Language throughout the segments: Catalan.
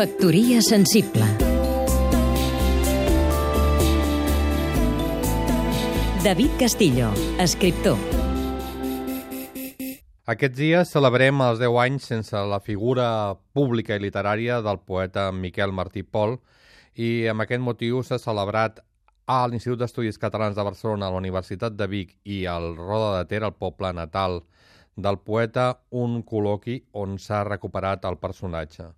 Factoria sensible David Castillo, escriptor Aquests dies celebrem els 10 anys sense la figura pública i literària del poeta Miquel Martí Pol i amb aquest motiu s'ha celebrat a l'Institut d'Estudis Catalans de Barcelona, a la Universitat de Vic i al Roda de Ter, el poble natal del poeta, un col·loqui on s'ha recuperat el personatge.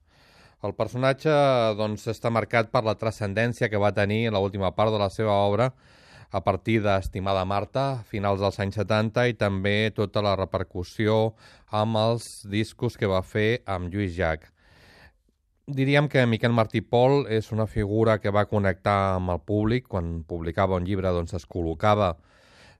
El personatge doncs, està marcat per la transcendència que va tenir en l'última part de la seva obra a partir d'Estimada Marta, finals dels anys 70, i també tota la repercussió amb els discos que va fer amb Lluís Llach. Diríem que Miquel Martí Pol és una figura que va connectar amb el públic. Quan publicava un llibre doncs, es col·locava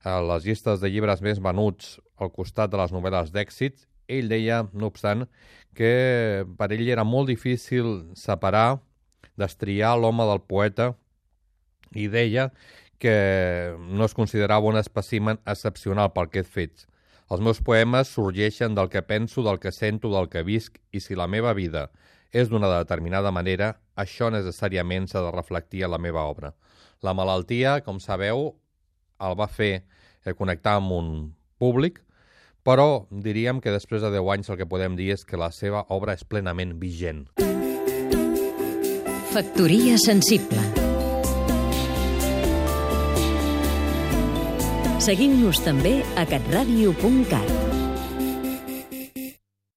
a les llistes de llibres més venuts al costat de les novel·les d'èxit ell deia, no obstant, que per ell era molt difícil separar, destriar l'home del poeta i deia que no es considerava un espècimen excepcional pel que he fet. Els meus poemes sorgeixen del que penso, del que sento, del que visc, i si la meva vida és d'una determinada manera, això necessàriament s'ha de reflectir a la meva obra. La malaltia, com sabeu, el va fer connectar amb un públic, però diríem que després de 10 anys el que podem dir és que la seva obra és plenament vigent. Factoria sensible Seguim-nos també a catradio.cat